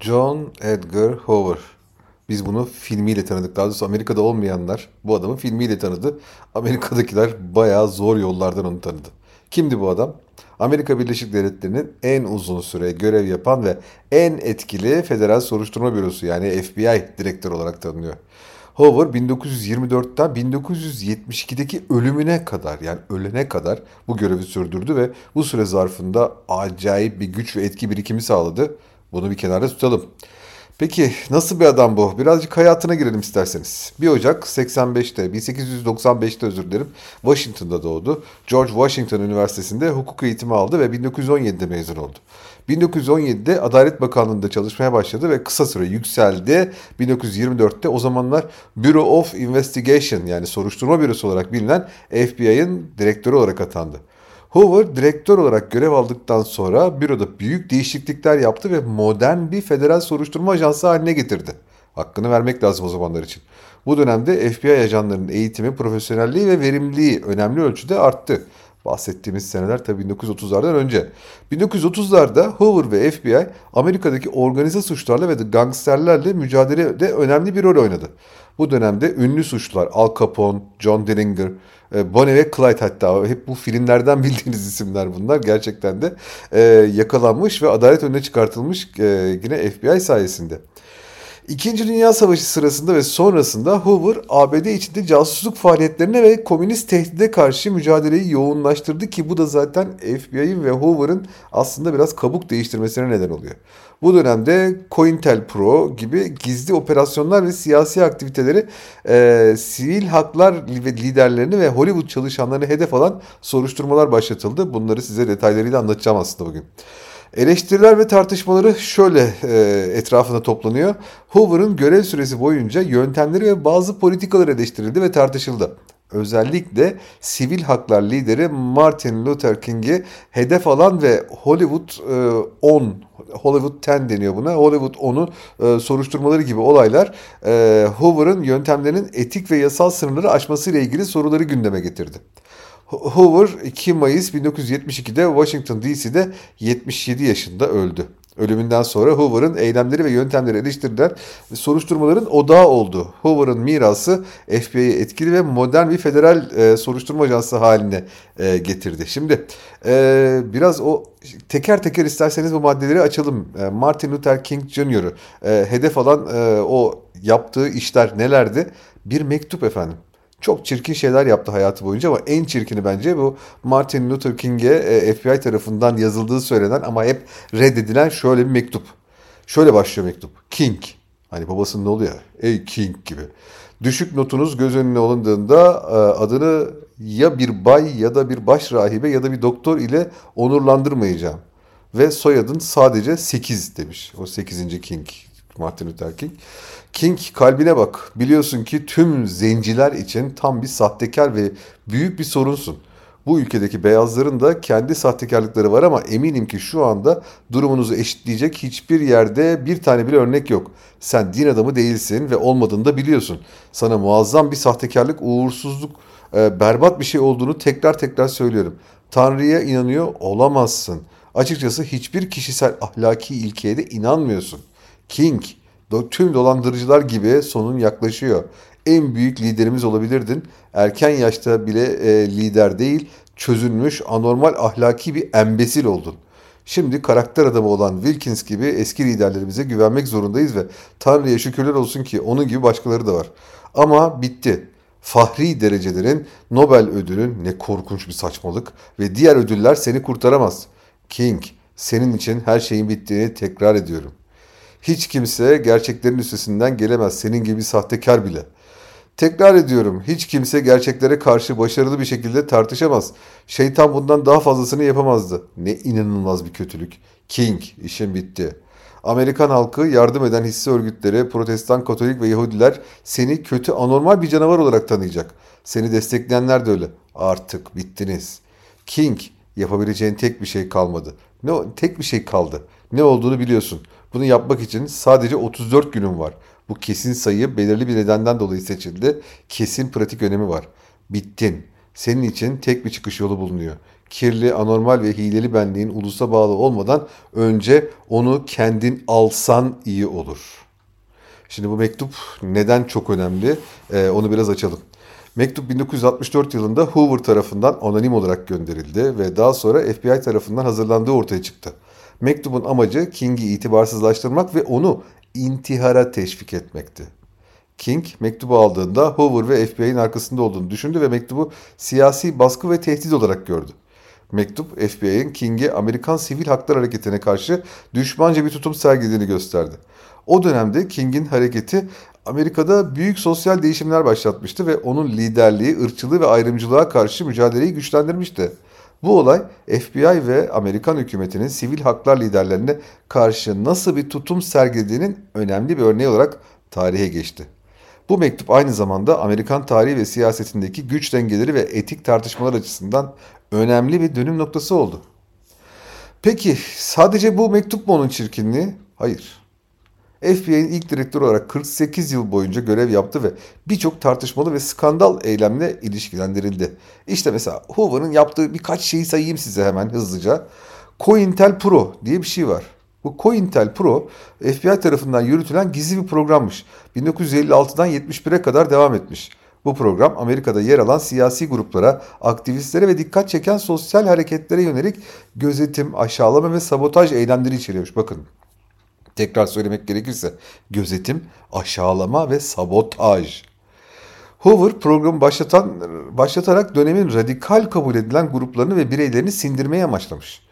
John Edgar Hoover. Biz bunu filmiyle tanıdık. Daha doğrusu Amerika'da olmayanlar bu adamı filmiyle tanıdı. Amerika'dakiler bayağı zor yollardan onu tanıdı. Kimdi bu adam? Amerika Birleşik Devletleri'nin en uzun süre görev yapan ve en etkili Federal Soruşturma Bürosu yani FBI direktör olarak tanınıyor. Hoover 1924'ten 1972'deki ölümüne kadar yani ölene kadar bu görevi sürdürdü ve bu süre zarfında acayip bir güç ve etki birikimi sağladı. Bunu bir kenarda tutalım. Peki nasıl bir adam bu? Birazcık hayatına girelim isterseniz. 1 Ocak 85'te, 1895'te özür dilerim, Washington'da doğdu. George Washington Üniversitesi'nde hukuk eğitimi aldı ve 1917'de mezun oldu. 1917'de Adalet Bakanlığı'nda çalışmaya başladı ve kısa süre yükseldi. 1924'te o zamanlar Bureau of Investigation yani soruşturma bürosu olarak bilinen FBI'ın direktörü olarak atandı. Hoover direktör olarak görev aldıktan sonra büroda büyük değişiklikler yaptı ve modern bir federal soruşturma ajansı haline getirdi. Hakkını vermek lazım o zamanlar için. Bu dönemde FBI ajanlarının eğitimi, profesyonelliği ve verimliliği önemli ölçüde arttı. Bahsettiğimiz seneler tabii 1930'lardan önce. 1930'larda Hoover ve FBI Amerika'daki organize suçlarla ve gangsterlerle mücadelede önemli bir rol oynadı. Bu dönemde ünlü suçlular Al Capone, John Dillinger, e, Bonnie ve Clyde hatta hep bu filmlerden bildiğiniz isimler bunlar. Gerçekten de e, yakalanmış ve adalet önüne çıkartılmış e, yine FBI sayesinde. İkinci Dünya Savaşı sırasında ve sonrasında Hoover ABD içinde casusluk faaliyetlerine ve komünist tehdide karşı mücadeleyi yoğunlaştırdı ki bu da zaten FBI'ın ve Hoover'ın aslında biraz kabuk değiştirmesine neden oluyor. Bu dönemde COINTELPRO gibi gizli operasyonlar ve siyasi aktiviteleri e, sivil haklar liderlerini ve Hollywood çalışanlarını hedef alan soruşturmalar başlatıldı. Bunları size detaylarıyla anlatacağım aslında bugün. Eleştiriler ve tartışmaları şöyle e, etrafında toplanıyor. Hoover'ın görev süresi boyunca yöntemleri ve bazı politikalar eleştirildi ve tartışıldı. Özellikle sivil haklar lideri Martin Luther King'i hedef alan ve Hollywood e, 10, Hollywood 10 deniyor buna. Hollywood 10'u e, soruşturmaları gibi olaylar e, Hoover'ın yöntemlerinin etik ve yasal sınırları aşmasıyla ilgili soruları gündeme getirdi. Hoover 2 Mayıs 1972'de Washington DC'de 77 yaşında öldü. Ölümünden sonra Hoover'ın eylemleri ve yöntemleri eleştirilen soruşturmaların odağı oldu. Hoover'ın mirası FBI'yi etkili ve modern bir federal e, soruşturma ajansı haline e, getirdi. Şimdi e, biraz o teker teker isterseniz bu maddeleri açalım. E, Martin Luther King Jr.'ı e, hedef alan e, o yaptığı işler nelerdi? Bir mektup efendim çok çirkin şeyler yaptı hayatı boyunca ama en çirkini bence bu Martin Luther King'e e, FBI tarafından yazıldığı söylenen ama hep reddedilen şöyle bir mektup. Şöyle başlıyor mektup. King. Hani babasının ne oluyor? Ey King gibi. Düşük notunuz göz önüne alındığında e, adını ya bir bay ya da bir baş rahibe ya da bir doktor ile onurlandırmayacağım. Ve soyadın sadece 8 demiş. O 8. King. Martin Luther King. King kalbine bak. Biliyorsun ki tüm zenciler için tam bir sahtekar ve büyük bir sorunsun. Bu ülkedeki beyazların da kendi sahtekarlıkları var ama eminim ki şu anda durumunuzu eşitleyecek hiçbir yerde bir tane bile örnek yok. Sen din adamı değilsin ve olmadığını da biliyorsun. Sana muazzam bir sahtekarlık, uğursuzluk, e, berbat bir şey olduğunu tekrar tekrar söylüyorum. Tanrı'ya inanıyor olamazsın. Açıkçası hiçbir kişisel ahlaki ilkeye de inanmıyorsun. King, tüm dolandırıcılar gibi sonun yaklaşıyor. En büyük liderimiz olabilirdin. Erken yaşta bile e, lider değil, çözülmüş, anormal ahlaki bir embesil oldun. Şimdi karakter adamı olan Wilkins gibi eski liderlerimize güvenmek zorundayız ve Tanrı'ya şükürler olsun ki onun gibi başkaları da var. Ama bitti. Fahri derecelerin, Nobel ödülün ne korkunç bir saçmalık ve diğer ödüller seni kurtaramaz. King, senin için her şeyin bittiğini tekrar ediyorum. Hiç kimse gerçeklerin üstesinden gelemez. Senin gibi sahtekar bile. Tekrar ediyorum. Hiç kimse gerçeklere karşı başarılı bir şekilde tartışamaz. Şeytan bundan daha fazlasını yapamazdı. Ne inanılmaz bir kötülük. King, işin bitti. Amerikan halkı, yardım eden hisse örgütleri, protestan, katolik ve Yahudiler seni kötü, anormal bir canavar olarak tanıyacak. Seni destekleyenler de öyle. Artık bittiniz. King, yapabileceğin tek bir şey kalmadı. Ne tek bir şey kaldı. Ne olduğunu biliyorsun. Bunu yapmak için sadece 34 günüm var. Bu kesin sayı belirli bir nedenden dolayı seçildi. Kesin pratik önemi var. Bittin. Senin için tek bir çıkış yolu bulunuyor. kirli, anormal ve hileli benliğin ulusa bağlı olmadan önce onu kendin alsan iyi olur. Şimdi bu mektup neden çok önemli? Ee, onu biraz açalım. Mektup 1964 yılında Hoover tarafından anonim olarak gönderildi ve daha sonra FBI tarafından hazırlandığı ortaya çıktı. Mektubun amacı King'i itibarsızlaştırmak ve onu intihara teşvik etmekti. King mektubu aldığında Hoover ve FBI'nin arkasında olduğunu düşündü ve mektubu siyasi baskı ve tehdit olarak gördü. Mektup FBI'nin King'e Amerikan Sivil Haklar Hareketi'ne karşı düşmanca bir tutum sergilediğini gösterdi. O dönemde King'in hareketi Amerika'da büyük sosyal değişimler başlatmıştı ve onun liderliği, ırkçılığı ve ayrımcılığa karşı mücadeleyi güçlendirmişti. Bu olay FBI ve Amerikan hükümetinin sivil haklar liderlerine karşı nasıl bir tutum sergilediğinin önemli bir örneği olarak tarihe geçti. Bu mektup aynı zamanda Amerikan tarihi ve siyasetindeki güç dengeleri ve etik tartışmalar açısından önemli bir dönüm noktası oldu. Peki sadece bu mektup mu onun çirkinliği? Hayır. FBI'nin ilk direktörü olarak 48 yıl boyunca görev yaptı ve birçok tartışmalı ve skandal eylemle ilişkilendirildi. İşte mesela Hoover'ın yaptığı birkaç şeyi sayayım size hemen hızlıca. COINTELPRO diye bir şey var. Bu COINTELPRO FBI tarafından yürütülen gizli bir programmış. 1956'dan 71'e kadar devam etmiş. Bu program Amerika'da yer alan siyasi gruplara, aktivistlere ve dikkat çeken sosyal hareketlere yönelik gözetim, aşağılama ve sabotaj eylemleri içeriyormuş. Bakın tekrar söylemek gerekirse gözetim, aşağılama ve sabotaj. Hoover programı başlatan, başlatarak dönemin radikal kabul edilen gruplarını ve bireylerini sindirmeye amaçlamış.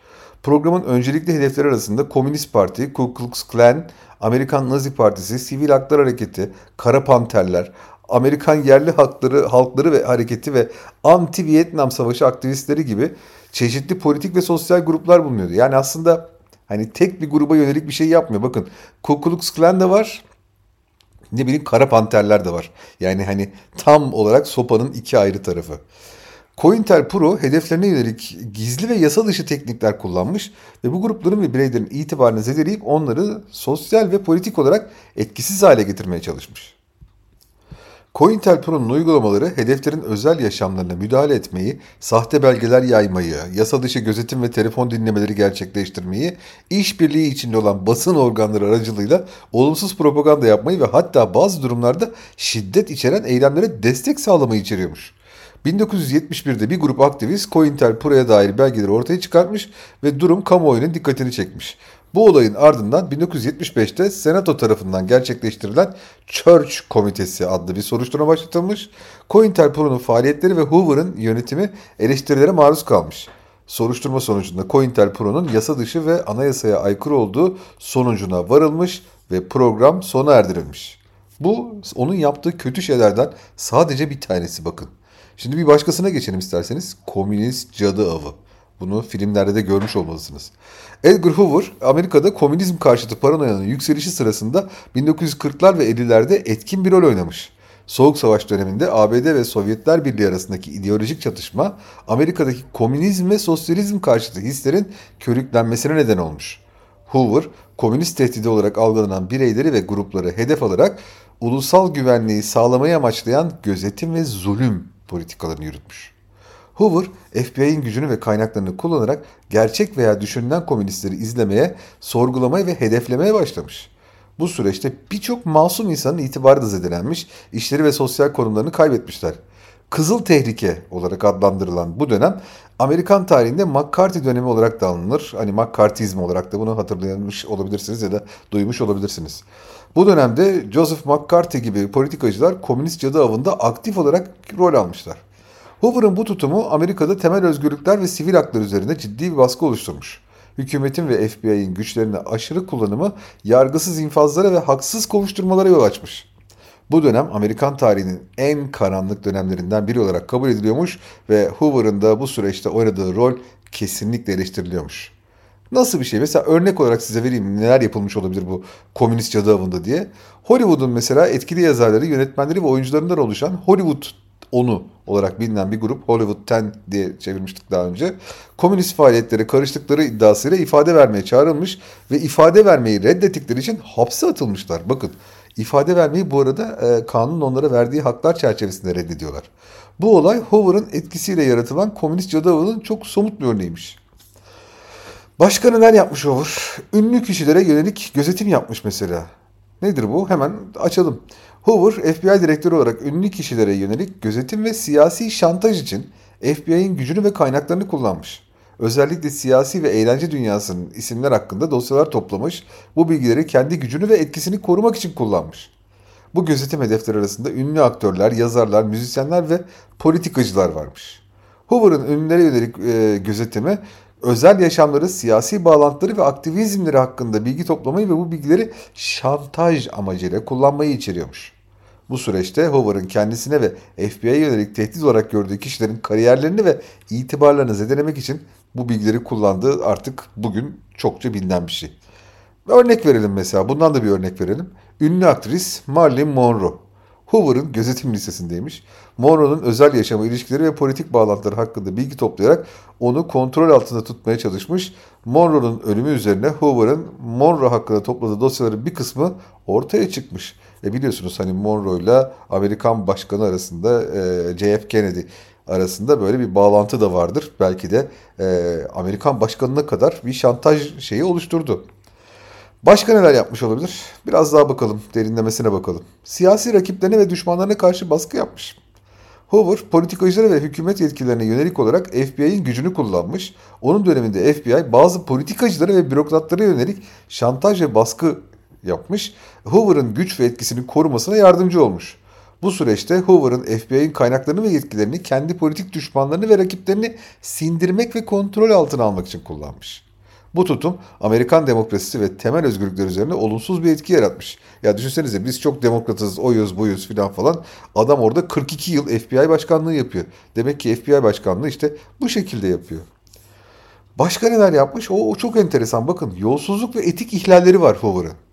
Programın öncelikli hedefleri arasında Komünist Parti, Ku Klux Klan, Amerikan Nazi Partisi, Sivil Haklar Hareketi, Kara Panterler, Amerikan yerli halkları, halkları ve hareketi ve anti-Vietnam Savaşı aktivistleri gibi çeşitli politik ve sosyal gruplar bulunuyordu. Yani aslında hani tek bir gruba yönelik bir şey yapmıyor. Bakın Ku Klux Klan da var. Ne bileyim Kara Panterler de var. Yani hani tam olarak sopanın iki ayrı tarafı. COINTELPRO hedeflerine yönelik gizli ve yasa dışı teknikler kullanmış ve bu grupların ve bireylerin itibarını zedeleyip onları sosyal ve politik olarak etkisiz hale getirmeye çalışmış. COINTELPRO'nun uygulamaları hedeflerin özel yaşamlarına müdahale etmeyi, sahte belgeler yaymayı, yasa dışı gözetim ve telefon dinlemeleri gerçekleştirmeyi, işbirliği içinde olan basın organları aracılığıyla olumsuz propaganda yapmayı ve hatta bazı durumlarda şiddet içeren eylemlere destek sağlamayı içeriyormuş. 1971'de bir grup aktivist COINTELPRO'ya dair belgeleri ortaya çıkartmış ve durum kamuoyunun dikkatini çekmiş. Bu olayın ardından 1975'te Senato tarafından gerçekleştirilen Church Komitesi adlı bir soruşturma başlatılmış. COINTELPRO'nun faaliyetleri ve Hoover'ın yönetimi eleştirilere maruz kalmış. Soruşturma sonucunda COINTELPRO'nun yasa dışı ve anayasaya aykırı olduğu sonucuna varılmış ve program sona erdirilmiş. Bu onun yaptığı kötü şeylerden sadece bir tanesi bakın. Şimdi bir başkasına geçelim isterseniz. Komünist cadı avı. Bunu filmlerde de görmüş olmalısınız. Edgar Hoover, Amerika'da komünizm karşıtı paranoyanın yükselişi sırasında 1940'lar ve 50'lerde etkin bir rol oynamış. Soğuk Savaş döneminde ABD ve Sovyetler Birliği arasındaki ideolojik çatışma, Amerika'daki komünizm ve sosyalizm karşıtı hislerin körüklenmesine neden olmuş. Hoover, komünist tehdidi olarak algılanan bireyleri ve grupları hedef alarak ulusal güvenliği sağlamayı amaçlayan gözetim ve zulüm politikalarını yürütmüş. Hoover, FBI'nin gücünü ve kaynaklarını kullanarak gerçek veya düşünülen komünistleri izlemeye, sorgulamaya ve hedeflemeye başlamış. Bu süreçte birçok masum insanın itibarı da zedelenmiş, işleri ve sosyal konumlarını kaybetmişler. Kızıl Tehlike olarak adlandırılan bu dönem Amerikan tarihinde McCarthy dönemi olarak da anılır. Hani McCarthyizm olarak da bunu hatırlamış olabilirsiniz ya da duymuş olabilirsiniz. Bu dönemde Joseph McCarthy gibi politikacılar komünist cadı avında aktif olarak rol almışlar. Hoover'ın bu tutumu Amerika'da temel özgürlükler ve sivil haklar üzerinde ciddi bir baskı oluşturmuş. Hükümetin ve FBI'nin güçlerini aşırı kullanımı yargısız infazlara ve haksız kovuşturmalara yol açmış. Bu dönem Amerikan tarihinin en karanlık dönemlerinden biri olarak kabul ediliyormuş ve Hoover'ın da bu süreçte oynadığı rol kesinlikle eleştiriliyormuş. Nasıl bir şey? Mesela örnek olarak size vereyim neler yapılmış olabilir bu komünist cadı avında diye. Hollywood'un mesela etkili yazarları, yönetmenleri ve oyuncularından oluşan Hollywood onu olarak bilinen bir grup Hollywood 10 diye çevirmiştik daha önce. Komünist faaliyetlere karıştıkları iddiasıyla ifade vermeye çağrılmış ve ifade vermeyi reddettikleri için hapse atılmışlar. Bakın ifade vermeyi bu arada e, kanunun onlara verdiği haklar çerçevesinde reddediyorlar. Bu olay Hoover'ın etkisiyle yaratılan komünist cadı çok somut bir örneğiymiş. Başka neler yapmış Hoover? Ünlü kişilere yönelik gözetim yapmış mesela. Nedir bu? Hemen açalım. Hoover, FBI direktörü olarak ünlü kişilere yönelik gözetim ve siyasi şantaj için FBI'nin gücünü ve kaynaklarını kullanmış. Özellikle siyasi ve eğlence dünyasının isimler hakkında dosyalar toplamış, bu bilgileri kendi gücünü ve etkisini korumak için kullanmış. Bu gözetim hedefleri arasında ünlü aktörler, yazarlar, müzisyenler ve politikacılar varmış. Hoover'ın ünlülere yönelik e, gözetimi özel yaşamları, siyasi bağlantıları ve aktivizmleri hakkında bilgi toplamayı ve bu bilgileri şantaj amacıyla kullanmayı içeriyormuş. Bu süreçte Hoover'ın kendisine ve FBI'ye yönelik tehdit olarak gördüğü kişilerin kariyerlerini ve itibarlarını zedelemek için bu bilgileri kullandığı artık bugün çokça bilinen bir şey. Örnek verelim mesela. Bundan da bir örnek verelim. Ünlü aktris Marilyn Monroe. Hoover'ın gözetim listesindeymiş. Monroe'nun özel yaşamı, ilişkileri ve politik bağlantıları hakkında bilgi toplayarak onu kontrol altında tutmaya çalışmış. Monroe'nun ölümü üzerine Hoover'ın Monroe hakkında topladığı dosyaların bir kısmı ortaya çıkmış. E biliyorsunuz hani Monroe ile Amerikan başkanı arasında e, JF Kennedy arasında böyle bir bağlantı da vardır. Belki de e, Amerikan başkanına kadar bir şantaj şeyi oluşturdu. Başka neler yapmış olabilir? Biraz daha bakalım, derinlemesine bakalım. Siyasi rakiplerine ve düşmanlarına karşı baskı yapmış. Hoover, politikacılara ve hükümet yetkililerine yönelik olarak FBI'nin gücünü kullanmış. Onun döneminde FBI bazı politikacılara ve bürokratlara yönelik şantaj ve baskı yapmış. Hoover'ın güç ve etkisini korumasına yardımcı olmuş. Bu süreçte Hoover'ın FBI'nin kaynaklarını ve yetkilerini kendi politik düşmanlarını ve rakiplerini sindirmek ve kontrol altına almak için kullanmış. Bu tutum Amerikan demokrasisi ve temel özgürlükler üzerine olumsuz bir etki yaratmış. Ya düşünsenize biz çok demokratız, oyuz, buyuz filan falan. Adam orada 42 yıl FBI başkanlığı yapıyor. Demek ki FBI başkanlığı işte bu şekilde yapıyor. Başka neler yapmış? O, o çok enteresan. Bakın yolsuzluk ve etik ihlalleri var Hoover'ın.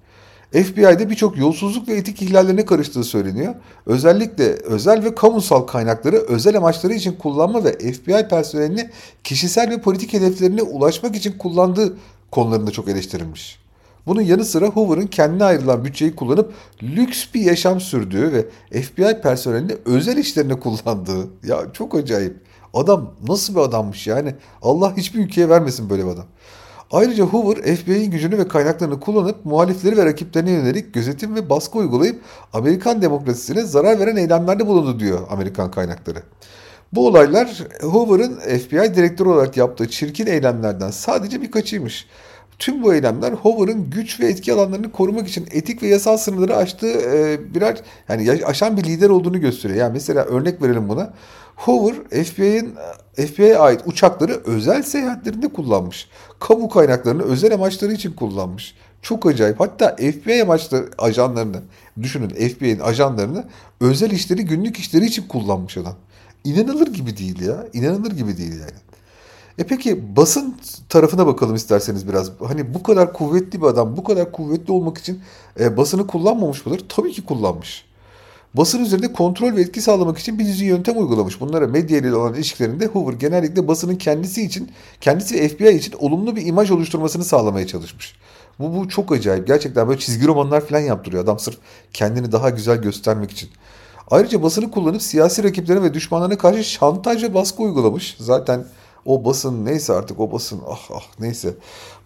FBI'de birçok yolsuzluk ve etik ihlallerine karıştığı söyleniyor. Özellikle özel ve kamusal kaynakları özel amaçları için kullanma ve FBI personelini kişisel ve politik hedeflerine ulaşmak için kullandığı konularında çok eleştirilmiş. Bunun yanı sıra Hoover'ın kendine ayrılan bütçeyi kullanıp lüks bir yaşam sürdüğü ve FBI personelini özel işlerine kullandığı. Ya çok acayip. Adam nasıl bir adammış yani. Allah hiçbir ülkeye vermesin böyle bir adam. Ayrıca Hoover FBI'nin gücünü ve kaynaklarını kullanıp muhalifleri ve rakiplerine yönelik gözetim ve baskı uygulayıp Amerikan demokrasisine zarar veren eylemlerde bulundu diyor Amerikan kaynakları. Bu olaylar Hoover'ın FBI direktörü olarak yaptığı çirkin eylemlerden sadece birkaçıymış. Tüm bu eylemler Hoover'ın güç ve etki alanlarını korumak için etik ve yasal sınırları aştığı e, birer yani aşan bir lider olduğunu gösteriyor. Yani mesela örnek verelim buna. Hoover FBI'nin FBI'ye ait uçakları özel seyahatlerinde kullanmış. Kamu kaynaklarını özel amaçları için kullanmış. Çok acayip. Hatta FBI amaçlı ajanlarını düşünün FBI'nin ajanlarını özel işleri günlük işleri için kullanmış adam. İnanılır gibi değil ya. İnanılır gibi değil yani. E peki basın tarafına bakalım isterseniz biraz. Hani bu kadar kuvvetli bir adam, bu kadar kuvvetli olmak için e, basını kullanmamış mıdır? Tabii ki kullanmış. Basın üzerinde kontrol ve etki sağlamak için bir dizi yöntem uygulamış. Bunlara medya ile olan ilişkilerinde Hoover genellikle basının kendisi için, kendisi ve FBI için olumlu bir imaj oluşturmasını sağlamaya çalışmış. Bu, bu çok acayip. Gerçekten böyle çizgi romanlar falan yaptırıyor adam sırf kendini daha güzel göstermek için. Ayrıca basını kullanıp siyasi rakiplerine ve düşmanlarına karşı şantaj ve baskı uygulamış. Zaten o basın neyse artık o basın ah ah neyse.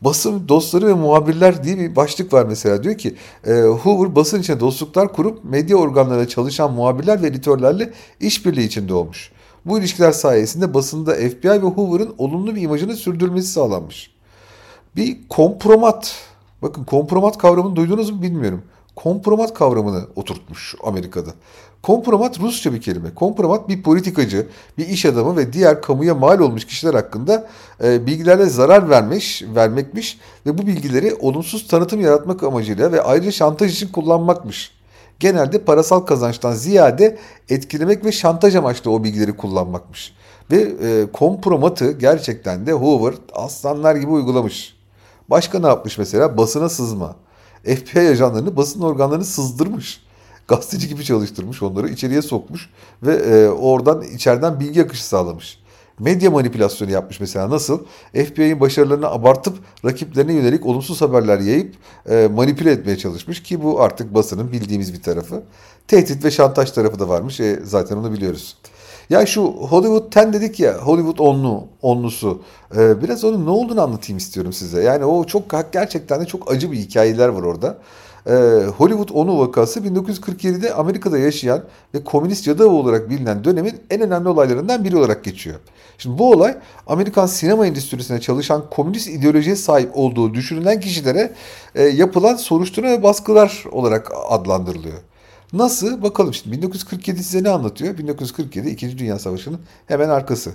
Basın dostları ve muhabirler diye bir başlık var mesela. Diyor ki e, Hoover basın içinde dostluklar kurup medya organlarında çalışan muhabirler ve editörlerle işbirliği içinde olmuş. Bu ilişkiler sayesinde basında FBI ve Hoover'ın olumlu bir imajını sürdürmesi sağlanmış. Bir kompromat, bakın kompromat kavramını duydunuz mu bilmiyorum. Kompromat kavramını oturtmuş Amerika'da. Kompromat Rusça bir kelime. Kompromat bir politikacı, bir iş adamı ve diğer kamuya mal olmuş kişiler hakkında e, bilgilerle zarar vermiş, vermekmiş ve bu bilgileri olumsuz tanıtım yaratmak amacıyla ve ayrıca şantaj için kullanmakmış. Genelde parasal kazançtan ziyade etkilemek ve şantaj amaçlı o bilgileri kullanmakmış. Ve e, kompromatı gerçekten de Hoover aslanlar gibi uygulamış. Başka ne yapmış mesela? Basına sızma. FBI ajanlarını basın organlarını sızdırmış gazeteci gibi çalıştırmış onları içeriye sokmuş ve e, oradan içeriden bilgi akışı sağlamış. Medya manipülasyonu yapmış mesela nasıl? FBI'nin başarılarını abartıp rakiplerine yönelik olumsuz haberler yayıp e, manipüle etmeye çalışmış ki bu artık basının bildiğimiz bir tarafı. Tehdit ve şantaj tarafı da varmış. E, zaten onu biliyoruz. Ya şu Hollywood 10 dedik ya Hollywood onlu, onlusu. Ee, biraz onun ne olduğunu anlatayım istiyorum size. Yani o çok gerçekten de çok acı bir hikayeler var orada. Ee, Hollywood onu vakası 1947'de Amerika'da yaşayan ve komünist cadı olarak bilinen dönemin en önemli olaylarından biri olarak geçiyor. Şimdi bu olay Amerikan sinema endüstrisine çalışan komünist ideolojiye sahip olduğu düşünülen kişilere e, yapılan soruşturma ve baskılar olarak adlandırılıyor. Nasıl? Bakalım şimdi 1947 size ne anlatıyor? 1947 İkinci Dünya Savaşı'nın hemen arkası.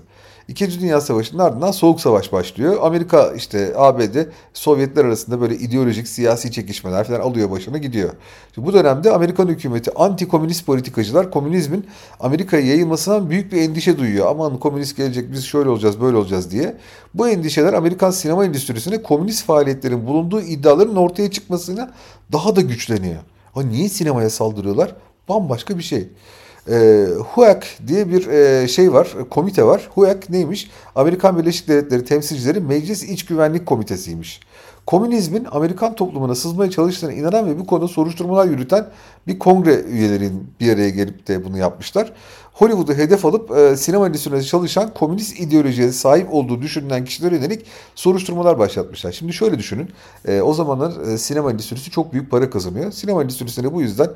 İkinci Dünya Savaşı'nın ardından Soğuk Savaş başlıyor. Amerika işte ABD Sovyetler arasında böyle ideolojik siyasi çekişmeler falan alıyor başına gidiyor. Şimdi bu dönemde Amerikan hükümeti anti-komünist politikacılar komünizmin Amerika'ya yayılmasından büyük bir endişe duyuyor. Aman komünist gelecek biz şöyle olacağız böyle olacağız diye. Bu endişeler Amerikan sinema endüstrisine komünist faaliyetlerin bulunduğu iddiaların ortaya çıkmasına daha da güçleniyor. Ha niye sinemaya saldırıyorlar? Bambaşka bir şey. E, HUAC diye bir e, şey var, komite var. HUAC neymiş? Amerikan Birleşik Devletleri Temsilcileri Meclis İç Güvenlik Komitesi'ymiş. Komünizmin Amerikan toplumuna sızmaya çalıştığına inanan ve bu konuda soruşturmalar yürüten bir kongre üyelerinin bir araya gelip de bunu yapmışlar. Hollywood'u hedef alıp e, sinema endüstrisinde çalışan komünist ideolojiye sahip olduğu düşünülen kişilere yönelik soruşturmalar başlatmışlar. Şimdi şöyle düşünün. E, o zamanlar e, sinema endüstrisi çok büyük para kazanıyor. Sinema endüstrisinde bu yüzden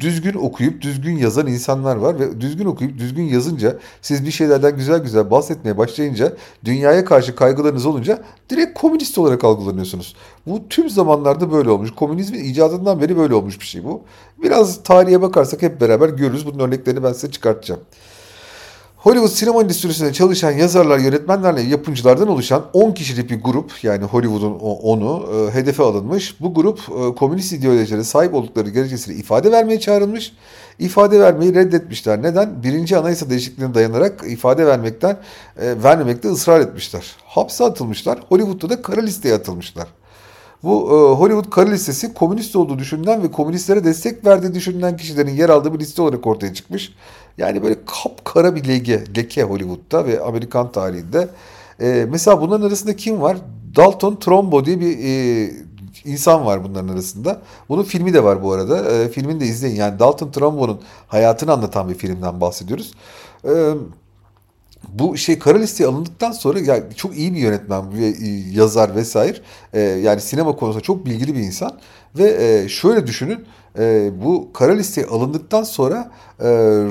düzgün okuyup düzgün yazan insanlar var ve düzgün okuyup düzgün yazınca siz bir şeylerden güzel güzel bahsetmeye başlayınca dünyaya karşı kaygılarınız olunca direkt komünist olarak algılanıyorsunuz. Bu tüm zamanlarda böyle olmuş. Komünizmin icadından beri böyle olmuş bir şey bu. Biraz tarihe bakarsak hep beraber görürüz. Bunun örneklerini ben size çıkartacağım. Hollywood sinema endüstrisinde çalışan yazarlar, yönetmenlerle yapımcılardan oluşan 10 kişilik bir grup yani Hollywood'un onu e, hedefe alınmış. Bu grup e, komünist ideolojilere sahip oldukları gerekçesiyle ifade vermeye çağrılmış. İfade vermeyi reddetmişler. Neden? Birinci anayasa değişikliğine dayanarak ifade vermekten e, vermemekte ısrar etmişler. Hapse atılmışlar. Hollywood'da da kara listeye atılmışlar. Bu e, Hollywood kara listesi komünist olduğu düşünülen ve komünistlere destek verdiği düşünülen kişilerin yer aldığı bir liste olarak ortaya çıkmış. Yani böyle kapkara bir lege, leke Hollywood'da ve Amerikan tarihinde. E, mesela bunların arasında kim var? Dalton Trumbo diye bir e, insan var bunların arasında. Bunun filmi de var bu arada. E, filmini de izleyin. Yani Dalton Trumbo'nun hayatını anlatan bir filmden bahsediyoruz. E, bu şey kara listeye alındıktan sonra yani çok iyi bir yönetmen ve e, yazar vesaire. E, yani sinema konusunda çok bilgili bir insan ve e, şöyle düşünün e, bu kara listeye alındıktan sonra e,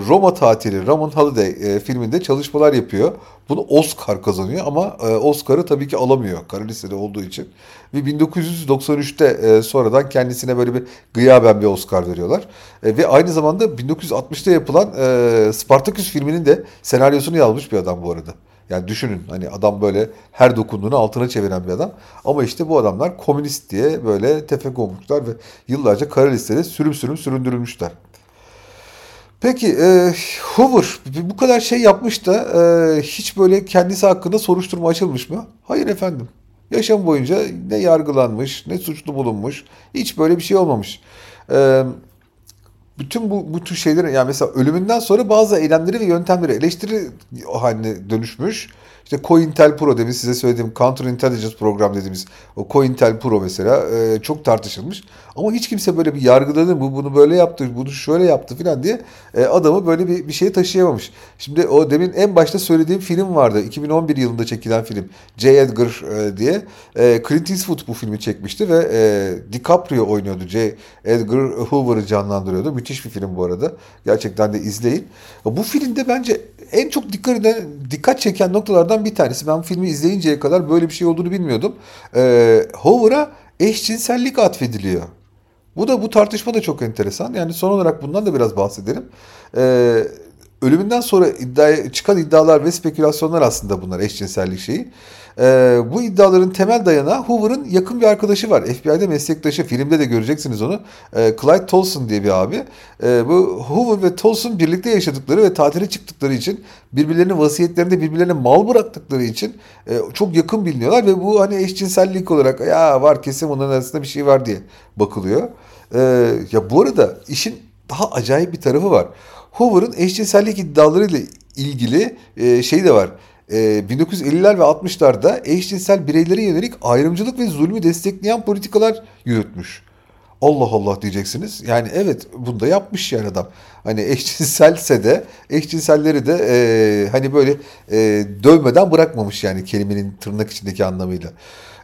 Roma tatili, Roman Holiday e, filminde çalışmalar yapıyor. Bunu Oscar kazanıyor ama e, Oscar'ı tabii ki alamıyor kara listede olduğu için. Ve 1993'te e, sonradan kendisine böyle bir gıyaben bir Oscar veriyorlar. E, ve aynı zamanda 1960'ta yapılan e, Spartacus filminin de senaryosunu yazmış bir adam bu arada. Yani düşünün hani adam böyle her dokunduğunu altına çeviren bir adam. Ama işte bu adamlar komünist diye böyle tefek olmuşlar ve yıllarca kara listede sürüm sürüm süründürülmüşler. Peki e, Hoover bu kadar şey yapmış da e, hiç böyle kendisi hakkında soruşturma açılmış mı? Hayır efendim. Yaşam boyunca ne yargılanmış ne suçlu bulunmuş. Hiç böyle bir şey olmamış. E, bütün bu, bu tür şeylerin yani mesela ölümünden sonra bazı eylemleri ve yöntemleri eleştiri haline dönüşmüş. İşte COINTEL Pro demin size söylediğim Counter Intelligence program dediğimiz o COINTEL Pro mesela e, çok tartışılmış. Ama hiç kimse böyle bir yargıladı bu bunu böyle yaptı, bunu şöyle yaptı falan diye e, adamı böyle bir, bir şeye taşıyamamış. Şimdi o demin en başta söylediğim film vardı. 2011 yılında çekilen film. J. Edgar e, diye. E, Clint Eastwood bu filmi çekmişti ve e, DiCaprio oynuyordu. J. Edgar Hoover'ı canlandırıyordu. Müthiş bir film bu arada. Gerçekten de izleyin. Bu filmde bence en çok dikkat dikkat çeken noktalardan bir tanesi. Ben filmi izleyinceye kadar böyle bir şey olduğunu bilmiyordum. E, Hoover'a eşcinsellik atfediliyor. Bu da bu tartışma da çok enteresan. Yani son olarak bundan da biraz bahsedelim. Ee, ölümünden sonra iddiaya, çıkan iddialar ve spekülasyonlar aslında bunlar eşcinsellik şeyi. Ee, bu iddiaların temel dayanağı Hoover'ın yakın bir arkadaşı var. FBI'de meslektaşı. Filmde de göreceksiniz onu. Ee, Clyde Tolson diye bir abi. Ee, bu Hoover ve Tolson birlikte yaşadıkları ve tatile çıktıkları için birbirlerinin vasiyetlerinde birbirlerine mal bıraktıkları için e, çok yakın biliniyorlar ve bu hani eşcinsellik olarak ya var kesin onların arasında bir şey var diye bakılıyor. Ee, ya bu arada işin daha acayip bir tarafı var. Hoover'ın eşcinsellik iddialarıyla ilgili e, şey de var. E, 1950'ler ve 60'larda eşcinsel bireylere yönelik ayrımcılık ve zulmü destekleyen politikalar yürütmüş. Allah Allah diyeceksiniz. Yani evet bunu da yapmış yani adam. Hani eşcinselse de eşcinselleri de e, hani böyle e, dövmeden bırakmamış yani kelimenin tırnak içindeki anlamıyla.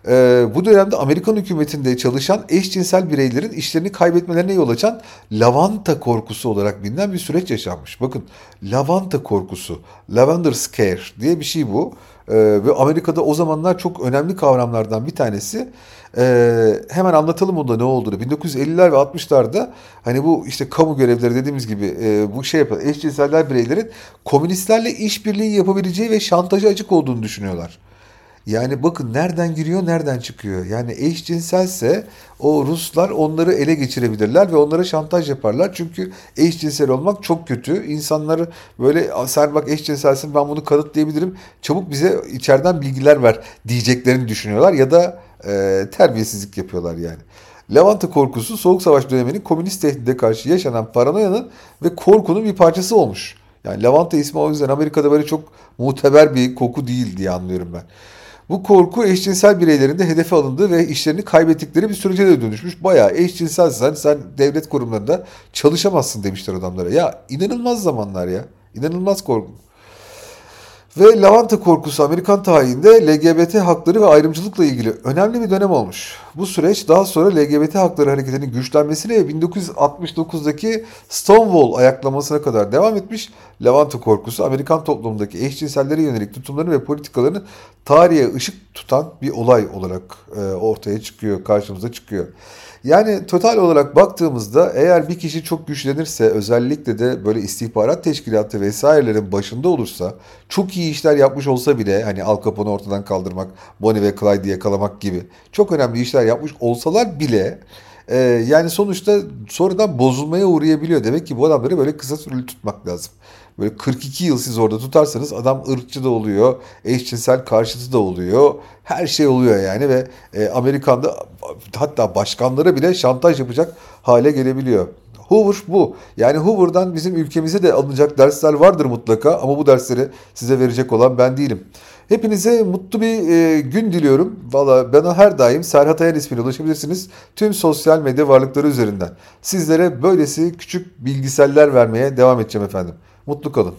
E, bu dönemde Amerikan hükümetinde çalışan eşcinsel bireylerin işlerini kaybetmelerine yol açan lavanta korkusu olarak bilinen bir süreç yaşanmış. Bakın lavanta korkusu, lavender scare diye bir şey bu. E, ve Amerika'da o zamanlar çok önemli kavramlardan bir tanesi. Ee, hemen anlatalım onda ne olduğunu. 1950'ler ve 60'larda hani bu işte kamu görevleri dediğimiz gibi e, bu şey yapan eşcinseller bireylerin komünistlerle işbirliği yapabileceği ve şantaja açık olduğunu düşünüyorlar. Yani bakın nereden giriyor, nereden çıkıyor. Yani eşcinselse o Ruslar onları ele geçirebilirler ve onlara şantaj yaparlar. Çünkü eşcinsel olmak çok kötü. İnsanları böyle sen bak eşcinselsin ben bunu kanıtlayabilirim. Çabuk bize içeriden bilgiler ver diyeceklerini düşünüyorlar ya da e, terbiyesizlik yapıyorlar yani. Levanta korkusu Soğuk Savaş döneminin komünist tehdide karşı yaşanan paranoyanın ve korkunun bir parçası olmuş. Yani Levanta ismi o yüzden Amerika'da böyle çok muteber bir koku değil diye anlıyorum ben. Bu korku eşcinsel bireylerin de hedefe alındığı ve işlerini kaybettikleri bir sürece de dönüşmüş. Bayağı eşcinselsen sen devlet kurumlarında çalışamazsın demişler adamlara. Ya inanılmaz zamanlar ya. İnanılmaz korku. Ve lavanta korkusu Amerikan tarihinde LGBT hakları ve ayrımcılıkla ilgili önemli bir dönem olmuş. Bu süreç daha sonra LGBT hakları hareketinin güçlenmesiyle 1969'daki Stonewall ayaklamasına kadar devam etmiş. Lavanta korkusu Amerikan toplumundaki eşcinsellere yönelik tutumlarını ve politikalarını tarihe ışık tutan bir olay olarak e, ortaya çıkıyor, karşımıza çıkıyor. Yani total olarak baktığımızda eğer bir kişi çok güçlenirse özellikle de böyle istihbarat teşkilatı vesairelerin başında olursa çok iyi işler yapmış olsa bile hani Al Capone'u ortadan kaldırmak, Bonnie ve Clyde'i yakalamak gibi çok önemli işler yapmış olsalar bile e, yani sonuçta sonradan bozulmaya uğrayabiliyor. Demek ki bu adamları böyle kısa süreli tutmak lazım. Böyle 42 yıl siz orada tutarsanız adam ırkçı da oluyor, eşcinsel karşıtı da oluyor. Her şey oluyor yani ve e, Amerika'da hatta başkanlara bile şantaj yapacak hale gelebiliyor. Hoover bu. Yani Hoover'dan bizim ülkemize de alınacak dersler vardır mutlaka ama bu dersleri size verecek olan ben değilim. Hepinize mutlu bir e, gün diliyorum. Valla bana her daim Serhat Ayan ismiyle ulaşabilirsiniz. Tüm sosyal medya varlıkları üzerinden. Sizlere böylesi küçük bilgiseller vermeye devam edeceğim efendim. Mutlu kalın.